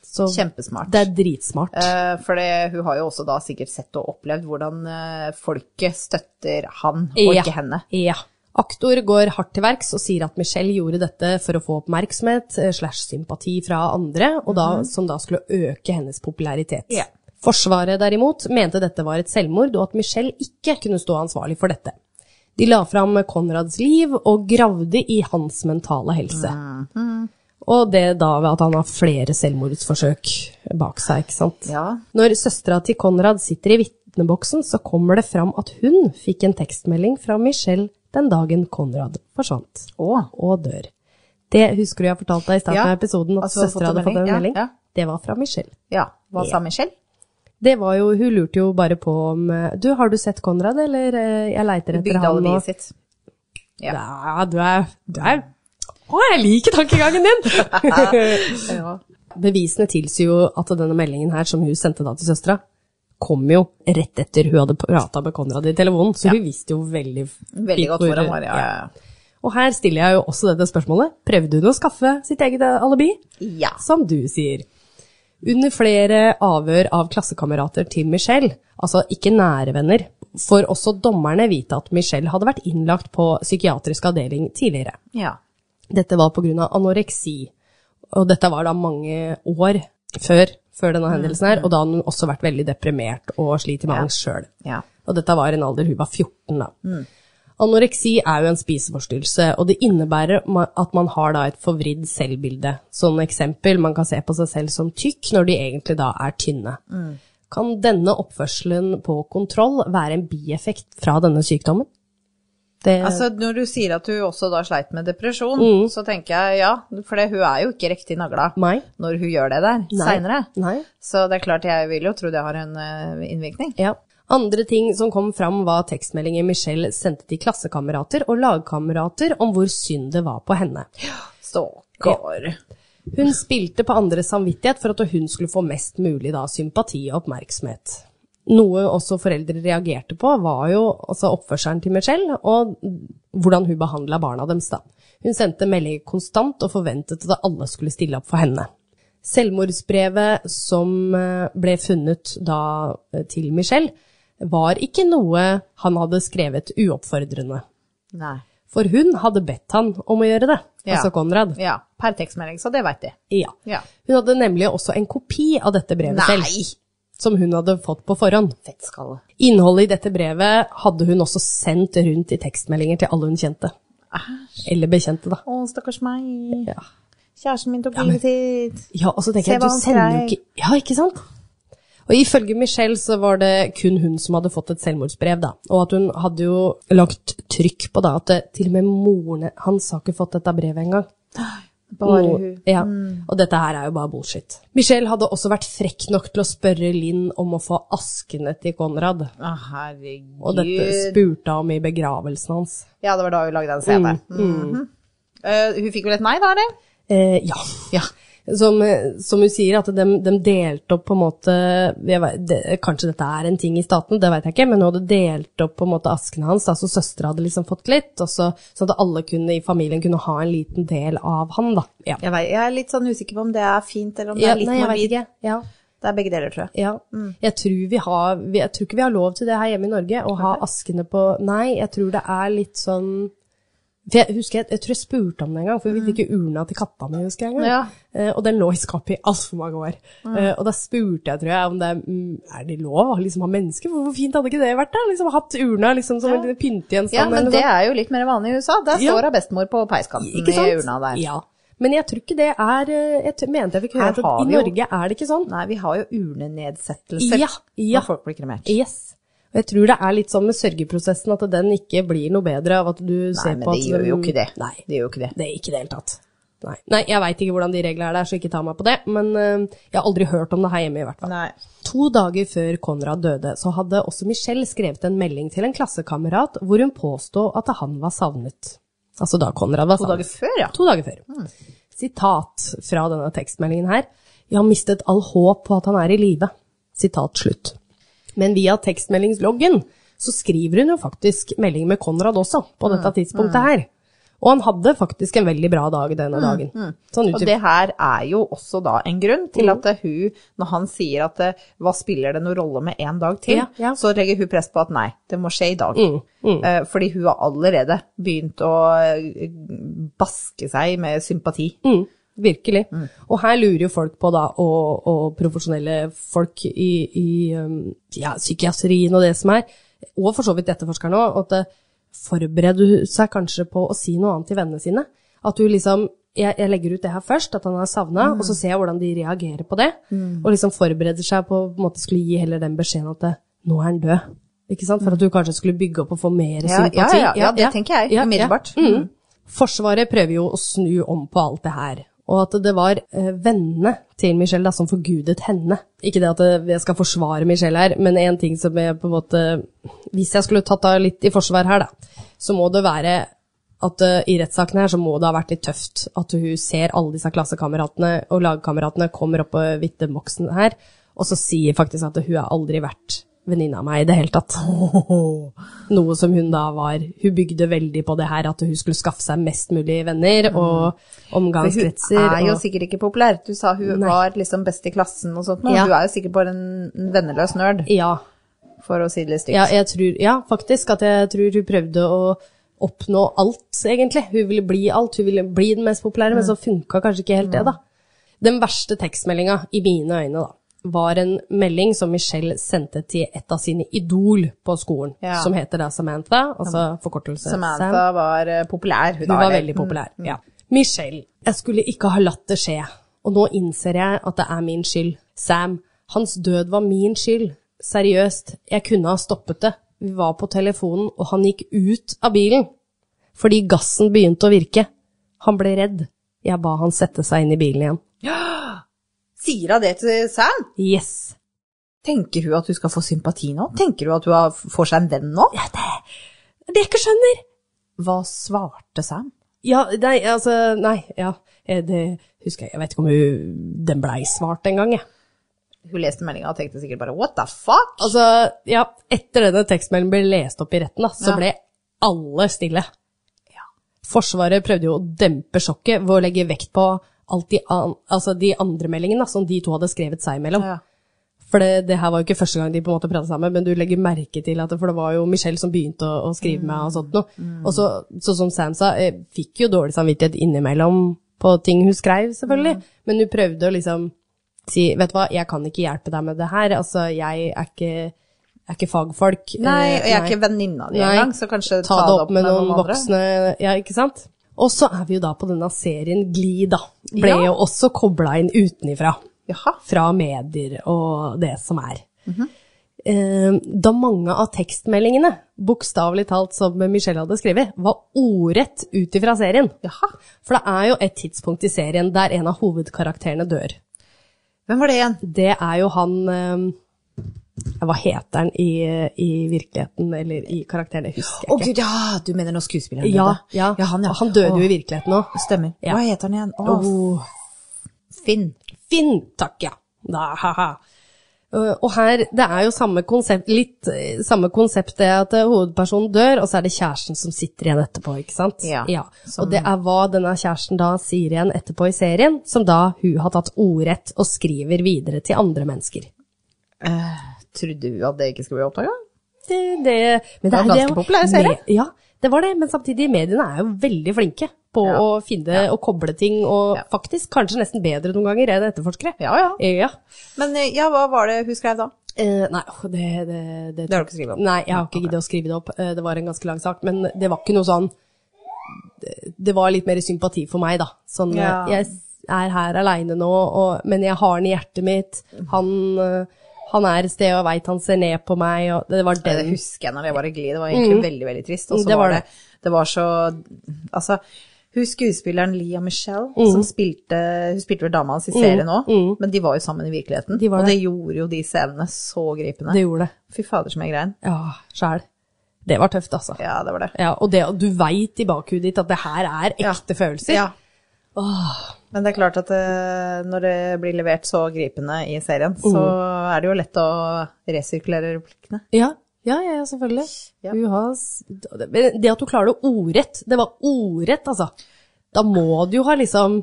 Så Kjempesmart. det er dritsmart. Eh, For hun har jo også da sikkert sett og opplevd hvordan eh, folket støtter han, og Ja. ikke henne. Ja. Aktor går hardt til verks og sier at Michelle gjorde dette for å få oppmerksomhet eh, slash sympati fra andre, og da, som da skulle øke hennes popularitet. Ja. Forsvaret derimot mente dette var et selvmord, og at Michelle ikke kunne stå ansvarlig for dette. De la fram Konrads liv og gravde i hans mentale helse. Og det da ved at han har flere selvmordsforsøk bak seg, ikke sant. Ja. Når søstera til Konrad sitter i vitneboksen, så kommer det fram at hun fikk en tekstmelding fra Michelle den dagen Konrad forsvant Å. og dør. Det husker du jeg fortalte deg i starten Ja, av episoden, at altså, søstera hadde fått en melding, melding. ja, ja. Det var fra Michelle. Ja. Hva sa Michelle? Det var jo, Hun lurte jo bare på om eh, Du, har du sett Konrad, eller eh, jeg leiter etter bygde han nå? sitt. Ja. Ja, du er, du er Å, jeg liker tankegangen din! Ja. Bevisene tilsier jo at denne meldingen her, som hun sendte da til søstera, kom jo rett etter hun hadde prata med Konrad i telefonen, så hun visste jo veldig Veldig godt hvor- hvor han var, ja. ja. Og her stiller jeg jo også dette spørsmålet. Prøvde hun å skaffe sitt eget alibi? Ja. Som du sier. Under flere avhør av klassekamerater til Michelle, altså ikke nære venner, får også dommerne vite at Michelle hadde vært innlagt på psykiatrisk avdeling tidligere. ja. Dette var pga. anoreksi, og dette var da mange år før, før denne hendelsen her, og da hadde hun også vært veldig deprimert og sliter med angst sjøl. Ja. Og dette var i en alder hun var 14 da. Anoreksi er jo en spiseforstyrrelse, og det innebærer at man har da et forvridd selvbilde. Sånn eksempel, man kan se på seg selv som tykk når de egentlig da er tynne. Kan denne oppførselen på kontroll være en bieffekt fra denne sykdommen? Det, Altså, når du sier at hun også da sleit med depresjon, Mm. så tenker jeg ja, for det, hun er jo ikke riktig nagla Nei. når hun gjør det der seinere. Så det er klart, jeg vil jo tro det har en eh, innvirkning. Ja. Andre ting som kom fram var tekstmeldinger Michelle sendte til klassekamerater og lagkamerater om hvor synd det var på henne. Stakkar. Hun spilte på andres samvittighet for at hun skulle få mest mulig da, sympati og oppmerksomhet. Noe også foreldre reagerte på, var jo altså oppførselen til Michelle, og hvordan hun behandla barna deres. da. Hun sendte meldinger konstant og forventet at alle skulle stille opp for henne. Selvmordsbrevet som eh, ble funnet da eh, til Michelle, var ikke noe han hadde skrevet uoppfordrende. Nei. For hun hadde bedt han om å gjøre det, Ja. altså Konrad. Ja, per tekstmelding, så det veit de. Ja. Ja. Hun hadde nemlig også en kopi av dette brevet selv, Nei! som hun hadde fått på forhånd. Fettskalle. Innholdet i dette brevet hadde hun også sendt rundt i tekstmeldinger til alle hun kjente. Eller bekjente, da. Å, stakkars meg. Ja. Kjæresten min tok livet sitt. Ja, og så tenker Se jeg, du sender jo ikke Ja, ikke sant? Og ifølge Michelle så var det kun hun som hadde fått et selvmordsbrev, da. Og at hun hadde jo lagt trykk på da, at det, til og med moren hans har ikke fått dette brevet engang. Bare hun. Ja, og dette her er jo bare bullshit. Michelle hadde også vært frekk nok til å spørre Linn om å få askene til Konrad. Å, herregud. Og dette spurte hun om i begravelsen hans. Ja, det var da hun lagde den scenen. Mm. Uh, hun fikk vel et nei, da, eller? Uh, ja. Ja. Som, eh, som hun sier, at de, de delte opp på en måte vet, det, Kanskje dette er en ting i staten, det vet jeg ikke, men hun hadde delt opp på en måte askene hans, Altså så søstera hadde liksom fått litt, og så, så at alle kunne, i familien kunne ha en liten del av han, da. Ja, Jeg, vet, jeg er litt sånn usikker på om det er fint, eller om det ja er litt nei, morbid. Ja. Det er begge deler, tror jeg. Ja. Jeg, tror vi har, jeg tror ikke vi har lov til det her hjemme i Norge, å ha askene på Nei, jeg tror det er litt sånn for jeg husker, jeg, jeg tror jeg spurte om det en gang, for vi fikk jo urna til katta mi, husker jeg en gang. Ja. Eh, og den lå i skapet i altfor mange år. Eh, og da spurte jeg, tror jeg, om det mm, er det lov å liksom ha mennesker? Hvor, hvor fint hadde ikke det vært da? Liksom hatt urna liksom som en liten pyntegjenstand. Ja, men det er jo litt mer vanlig i USA. Der Ja. står hun bestemor på peiskanten i urna der. Ja. Men jeg tror ikke det er eh, Jeg mente jeg fikk høre at i Norge jo- er det ikke sånn. Nei, vi har jo urnenedsettelser Ja, ja. når folk blir kremert. Yes. Jeg tror det er litt sånn med sørgeprosessen at den ikke blir noe bedre av at du Nei, ser på at Nei, men det gjør jo ikke det. Nei, Det gjør jo ikke det. det er ikke det hele tatt. Nei, Nei jeg veit ikke hvordan de reglene er der, så ikke ta meg på det. Men uh, jeg har aldri hørt om det her hjemme, i hvert fall. Nei. To dager før Konrad døde, så hadde også Michelle skrevet en melding til en klassekamerat hvor hun påstod at han var savnet. Altså da Konrad var To savnet. dager før, ja. To dager før. Sitat fra denne tekstmeldingen her. Jeg har mistet all håp på at han er i live. Sitat slutt. Men via tekstmeldingsloggen så skriver hun jo faktisk melding med Konrad også, på dette tidspunktet her. Og han hadde faktisk en veldig bra dag denne dagen. Sånn Og det her er jo også da en grunn til at eh, hun, når han sier at eh, hva spiller det noen rolle med en dag til, Ja, ja. så legger hun press på at nei, det må skje i dag. Mm, Eh, Fordi hun har allerede begynt å eh, baske seg med sympati. Mm, virkelig. Og her lurer jo folk på da, og, og profesjonelle folk i, i um, ja, psykiatrien og det som er, og for så vidt etterforskerne òg, at forbereder du seg kanskje på å si noe annet til vennene sine. At du liksom jeg, jeg legger ut det her først, at han er savna, og så ser jeg hvordan de reagerer på det. Og liksom forbereder seg på å skulle gi heller den beskjeden at det, nå er han død. Ikke sant? For at du kanskje skulle bygge opp og få mer Ja, sympati. ja, ja, ja, det tenker jeg, umiddelbart. Mm. Forsvaret prøver jo å snu om på alt det her. Og at det var eh, vennene til Michelle da, som forgudet henne. Ikke det at eh, jeg skal forsvare Michelle her, men en ting som jeg på en måte Hvis jeg skulle tatt av litt i forsvar her, da, så må det være at eh, i rettssaken her så må det ha vært litt tøft at hun ser alle disse klassekameratene og lagkameratene kommer opp på vitteboksen her, og så sier faktisk at hun har aldri vært venninne av meg i det hele tatt. Noe som hun da var Hun bygde veldig på det her at hun skulle skaffe seg mest mulig venner og For omgangskretser. hun er jo og- sikkert ikke populær. Du sa hun Nei. var liksom best i klassen og sånt men Ja. Hun er jo sikkert bare en en venneløs nerd, Ja, for å si det litt stygt. ja, tror, ja, faktisk. At jeg tror hun prøvde å oppnå alt, egentlig. Hun ville bli alt. Hun ville bli den mest populære, men så funka kanskje ikke helt det, da. Den verste tekstmeldinga, i mine øyne, da, var en melding som Michelle sendte til et av sine idol på skolen, Ja. som heter da Samantha, altså forkortelse Samantha Sam. var eh, populær, hun Hun var veldig populær, ja. Michelle, jeg skulle ikke ha latt det skje, og nå innser jeg at det er min skyld. Sam, hans død var min skyld. Seriøst, jeg kunne ha stoppet det. Vi var på telefonen, og han gikk ut av bilen. Fordi gassen begynte å virke. Han ble redd. Jeg ba han sette seg inn i bilen igjen. Sier hun det til Sam? Yes. Tenker hun at hun skal få sympati nå? Tenker hun at hun får seg en venn nå? Ja, det, det jeg ikke skjønner. Hva svarte Sam? Ja, nei, altså, nei, ja. eh, Det husker jeg, jeg vet ikke om hun, den blei svart en gang, jeg. Hun leste meldinga og tenkte sikkert bare what the fuck? Altså, ja, etter denne tekstmeldingen ble lest opp i retten, da, så Ja. ble alle stille. Forsvaret prøvde jo å dempe sjokket ved å legge vekt på alt de, an, altså de andre meldingene da, som de to hadde skrevet seg imellom. Ja. For det, det her var jo ikke første gang de på en måte prata sammen, men du legger merke til at For det var jo Michelle som begynte å, å skrive med og sånt noe. Og så, så som Sam sa, jeg fikk jo dårlig samvittighet innimellom på ting hun skrev, selvfølgelig. Men hun prøvde å liksom si Vet du hva, jeg kan ikke hjelpe deg med det her. Altså, jeg er ikke, jeg er ikke fagfolk. Nei, Eh, og jeg er ikke venninna di engang, så kanskje ta det opp med noen voksne, ja, ikke sant? Og så er vi jo da på denne serien Gli, da. Ble Ja. jo også kobla inn utenifra. Jaha. Fra medier og det som er. Eh, Da mange av tekstmeldingene, bokstavelig talt som Michelle hadde skrevet, var ordrett ut ifra serien. Jaha. For det er jo et tidspunkt i serien der en av hovedkarakterene dør. Hvem var det igjen? Det er jo han eh, Hva heter han i, i virkeligheten, eller i karakteren? Jeg husker Å ikke. gud, ja, du mener når skuespilleren Ja, døde? ja. ja han, ja. han døde oh. jo i virkeligheten òg. Stemmer. Ja. Hva heter han igjen? Å, Oh, Finn. Finn, takk, ja. Da, ha-ha. Og her, det er jo samme konsept, litt eh, samme konsept det at eh, hovedpersonen dør, og så er det kjæresten som sitter igjen etterpå, ikke sant? Ja, ja. Og det er hva denne kjæresten da sier igjen etterpå i serien, som da hun har tatt ordrett og skriver videre til andre mennesker. Eh, Trodde du at det ikke skulle bli oppdaga? Det, det, men Det var er- ganske populær serie. Ja, det var det, men samtidig, mediene er jo veldig flinke på Ja. å finne og koble ting, og Ja. faktisk kanskje nesten bedre noen ganger enn etterforskere. Ja, ja. Ja. Men eh, ja, hva var det hun skrev da? Eh, nei, det, det, det, Det har du ikke skrevet opp? Nei, jeg har ikke giddet å skrive det opp. Eh, Det var en ganske lang sak, men det var ikke noe sånn Det, det var litt mer sympati for meg, da. Sånn, eh, jeg er her aleine nå, og, men jeg har han i hjertet mitt. Han, han er et sted, og jeg veit han ser ned på meg, og det var Det den husker jeg når jeg var i Gli. Det var egentlig veldig, veldig trist. Og så Mm. Det var det, det var så Altså, hun skuespilleren Lia Michelle, Mm. som spilte Hun spilte vel dama hans i serien òg, men de var jo sammen i virkeligheten. De var og det. det gjorde jo de scenene så gripende. Det gjorde det. Fy fader, som jeg grein. Ja, sjæl. Det var tøft, altså. Ja, det var det. Ja, og det, du veit i bakhudet ditt at det her er ekte følelser. Ja. Men det er klart at eh, når det blir levert så gripende i serien, så Mm. er det jo lett å resirkulere replikkene. Ja, ja, ja, selvfølgelig. Ja. Har, det at du klarer det ordrett, det var ordrett, altså. Da må du jo ha liksom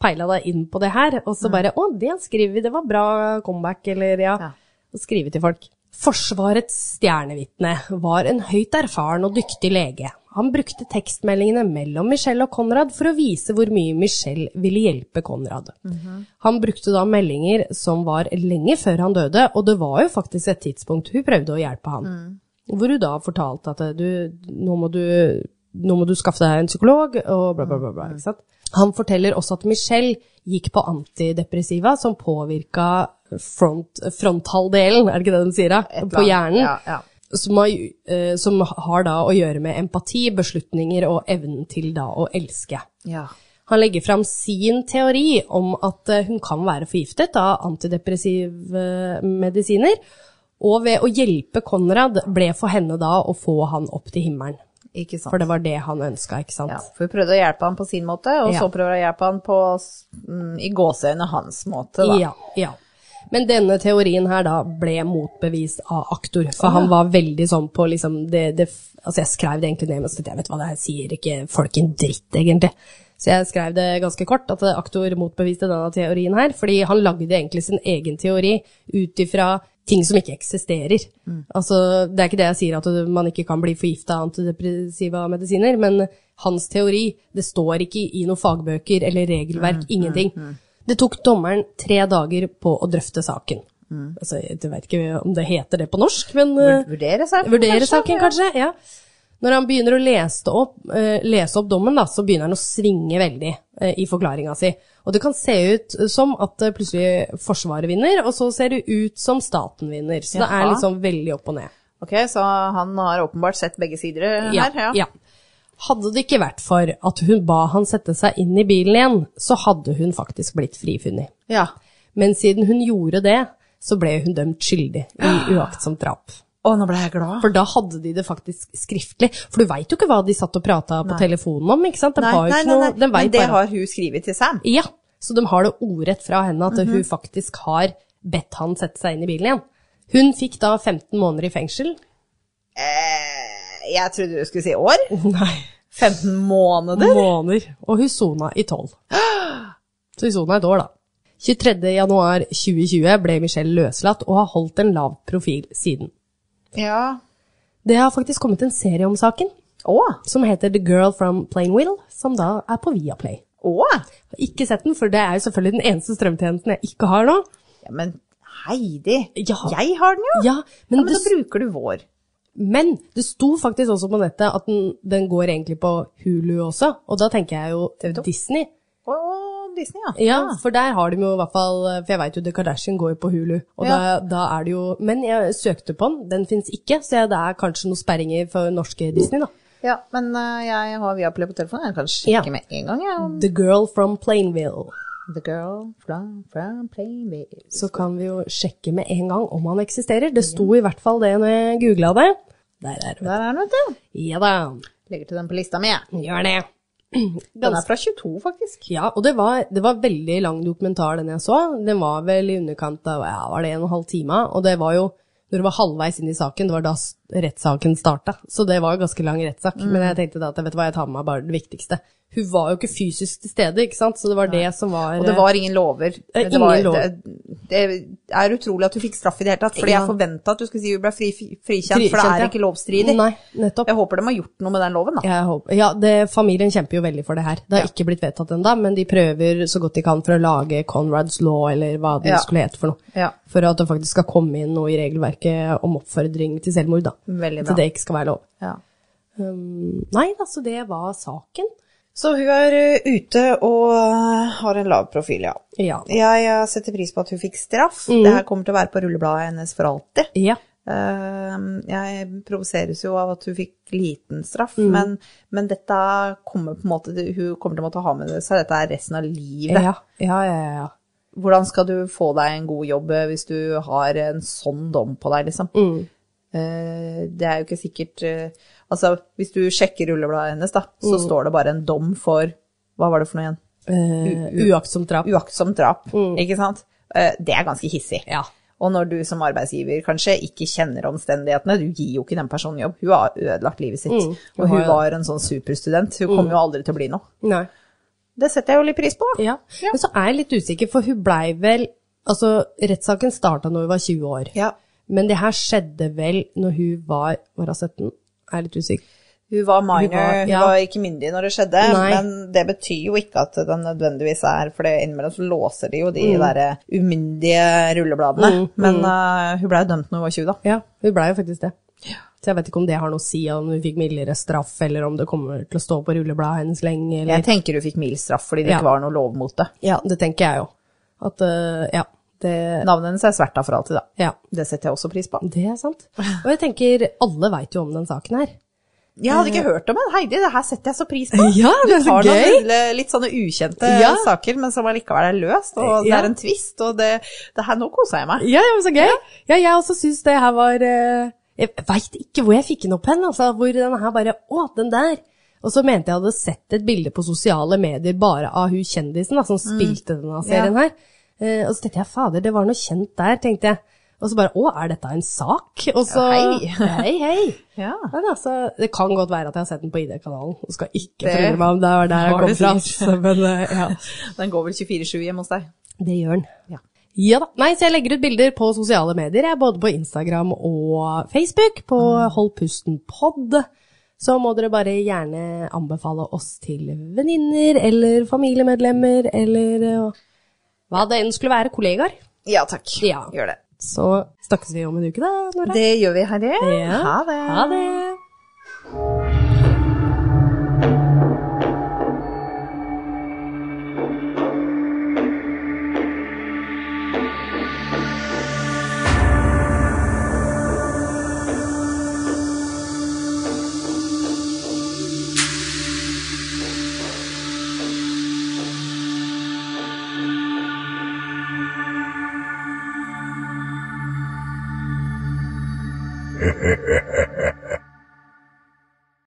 peila deg inn på det her, og så bare, å, det skriver vi, det var bra comeback, eller ja, Ja. og skrive til folk. Forsvarets stjernevitne var en høyt erfaren og dyktig lege. Han brukte tekstmeldingene mellom Michelle og Konrad for å vise hvor mye Michelle ville hjelpe Konrad. Han brukte da meldinger som var lenge før han døde, og det var jo faktisk et tidspunkt hun prøvde å hjelpe han. Hvor hun da fortalte at du, nå må du, nå må du skaffe deg en psykolog, og bla, bla, bla. bla ikke sant? Han forteller også at Michelle gikk på antidepressiva som påvirka front, fronthalvdelen, er det ikke det de sier da? På hjernen Ja, ja. som har, eh, som har da å gjøre med empati, beslutninger og evnen til da å elske. Ja. Han legger fram sin teori om at eh, hun kan være forgiftet av antidepressive medisiner, og ved å hjelpe Konrad ble for henne da å få han opp til himmelen. Ikke sant. For det var det han ønska, ikke sant? Ja, for hun prøvde å hjelpe han på sin måte, og Ja. så prøver hun å hjelpe han på, mm, i gåseøynene hans måte, da. Ja, ja. Men denne teorien her da ble motbevist av aktor, for han var veldig sånn på liksom det, det Altså jeg skrev det egentlig ned, men så jeg, vet hva, det her sier ikke folk en dritt, egentlig. Så jeg skrev det ganske kort, at aktor motbeviste denne teorien her, fordi han lagde egentlig sin egen teori ut ifra ting som ikke eksisterer. Altså, det er ikke det jeg sier at man ikke kan bli forgifta av antidepressiva medisiner, men hans teori, det står ikke i noen fagbøker eller regelverk, ingenting. Det tok dommeren tre dager på å drøfte saken. Altså, jeg vet ikke om det heter det på norsk, men eh, Vurdere saken, Vurdere kanskje? saken, Ja. kanskje. Ja. Når han begynner å lese opp, uh, lese opp dommen, da, så begynner han å svinge veldig uh, i forklaringa si. Og det kan se ut som at uh, plutselig Forsvaret vinner, og så ser det ut som staten vinner. Så det er liksom veldig opp og ned. Ok, så han har åpenbart sett begge sider her, ja. ja. Hadde det ikke vært for at hun ba han sette seg inn i bilen igjen, så hadde hun faktisk blitt frifunnet. Ja. Men siden hun gjorde det, så ble hun dømt skyldig i uaktsomt drap. Å, nå ble jeg glad. For da hadde de det faktisk skriftlig. For du veit jo ikke hva de satt og prata på Nei. telefonen om, ikke sant? De Nei, har nei, nei, noe, nei. de men det bare. har hun skrevet til Sam. Ja, så de har det ordrett fra henne at Mhm. hun faktisk har bedt han sette seg inn i bilen igjen. Hun fikk da 15 måneder i fengsel. Eh, jeg trodde du skulle si år. Nei. 15 måneder? Måneder. Og hun sona i 12. Så hun sona et år, da. 23. januar 2020 ble Michelle løslatt og har holdt en lav profil siden. Ja. Det har faktisk kommet en serie om saken, Åh. som heter The Girl from Plainville, som da er på Viaplay. Å! Har Ikke sett den, for det er jo selvfølgelig den eneste strømtjenesten jeg ikke har nå. Ja, men Heidi, Ja. jeg har den jo! Ja, men, Ja, men det, da bruker du vår. Men det sto faktisk også på nettet at den, den går egentlig på Hulu også, og da tenker jeg jo TV2. Disney. Å, Disney, ja. Ja, for der har de jo i hvert fall For jeg veit jo The Kardashian går jo på Hulu, og Ja. da, da er det jo Men jeg søkte på den, den fins ikke, så det er kanskje noen sperringer for norske Disney, da. Ja, men eh, jeg har Viaplay på telefonen. Jeg kan sjekke Ja. med en gang, om The Girl from Plainville. The girl from, from Så kan vi jo sjekke med en gang om han eksisterer. Det sto i hvert fall det når jeg googla det. Der er den, vet du. Ja da, Legger til den på lista mi, jeg. gjør det. Den er fra 22, faktisk. Ja, og det var, det var veldig lang dokumentar den jeg så. Den var vel i underkant av ja, var det en og en halv time. Og det var jo, når det var halvveis inn i saken, det var da rettssaken starta. Så det var jo ganske lang rettssak. Men jeg tenkte da at vet du hva, jeg tar med meg bare det viktigste. Hun var jo ikke fysisk til stede, ikke sant, så det var det som var Og det var ingen lover. Eh, Det, var, ingen lov. det, det er utrolig at du fikk straff i det hele tatt, fordi Ja. jeg forventa at du skulle si hun ble fri, frikjent, Frikjent, for det er ja. ikke lovstridig. Nei, nettopp. Jeg håper de har gjort noe med den loven, da. Håper, ja, det, familien kjemper jo veldig for det her. Det har Ja. ikke blitt vedtatt ennå, men de prøver så godt de kan for å lage Conrads law, eller hva det skulle hete for noe. For at det faktisk skal komme inn noe i regelverket om oppfordring til selvmord, da. Veldig At bra. det ikke skal være lov. Ja. Um, nei altså det var saken. Så hun er uh, ute og uh, har en lav profil, ja. Ja. Jeg uh, setter pris på at hun fikk straff. Mm. Det her kommer til å være på rullebladet hennes for alltid. Ja. Jeg provoseres jo av at hun fikk liten straff, Mm. men, men dette kommer på en måte Hun kommer til å måtte ha med seg dette er resten av livet. Ja, ja, ja, ja, ja. Hvordan skal du få deg en god jobb eh, hvis du har en sånn dom på deg, liksom? Mm. Eh, det er jo ikke sikkert eh, Altså, hvis du sjekker rullebladet hennes, da, så Mm. står det bare en dom for Hva var det for noe igjen? Uh, uaktsomt drap. Uaktsomt drap, ikke sant? Uh, det er ganske hissig. Mm. Ja. Og når du som arbeidsgiver kanskje ikke kjenner omstendighetene, du gir jo ikke den personen jobb. Hun har ødelagt livet sitt. Mm, og hun var en sånn superstudent. Hun kommer jo aldri til å bli noe. Nei. Det setter jeg jo litt pris på. Ja. Ja. Men så er jeg litt usikker, for hun blei vel Altså, rettssaken starta når hun var 20 år. Ja. Men det her skjedde vel når hun var Var hun 17? Er litt usikker. Hun var minor, hun var- var, ikke myndig når det skjedde, Nei. men det betyr jo ikke at den nødvendigvis er For det innimellom så låser de jo de Mm. der umyndige rullebladene. Men uh, hun ble dømt når hun var 20, da. Ja, hun blei jo faktisk det. Så jeg vet ikke om det har noe å si om hun fikk mildere straff, eller om det kommer til å stå på rullebladet hennes lenge, eller Jeg tenker hun fikk mild straff fordi det Ja. ikke var noe lov mot det. Ja, det tenker jeg jo. At uh, Ja. Det, Navnet hennes er Sverta for alltid, da. ja. Det setter jeg også pris på. Det er sant. Og jeg tenker, alle veit jo om den saken her. Jeg hadde ikke hørt om den. Heidi, det her setter jeg så pris på. Ja, det er Du tar noen litt sånne ukjente Ja. saker, men som allikevel er løst, og det Ja. er en twist, og det, det her, nå koser jeg meg. Ja, men så gøy. Ja, jeg også syns det her var eh, Jeg veit ikke hvor jeg fikk den opp hen, altså. Hvor den her bare Å, den der. Og så mente jeg hadde sett et bilde på sosiale medier bare av hun kjendisen da, som spilte denne serien her. Eh, og så tenkte jeg fader, det var noe kjent der, tenkte jeg. Og så bare å, er dette en sak? Og så Ja, hei. hei, hei. Ja. Men altså, det kan godt være at jeg har sett den på ID-kanalen. Og skal ikke forundre meg om det var der jeg kom fra. Men eh, ja, Den går vel 24-7 hjemme hos deg? det gjør den. Ja. Ja da. Nei, så jeg legger ut bilder på sosiale medier, jeg, både på Instagram og Facebook, på Hold pusten pod. Så må dere bare gjerne anbefale oss til venninner eller familiemedlemmer eller eh, hva det enn skulle være, kollegaer. Ja takk. Ja. Gjør det. Så snakkes vi om en uke, da, Nora. Det gjør vi, Harry. Ja. Ha det. Ha det. Yeah.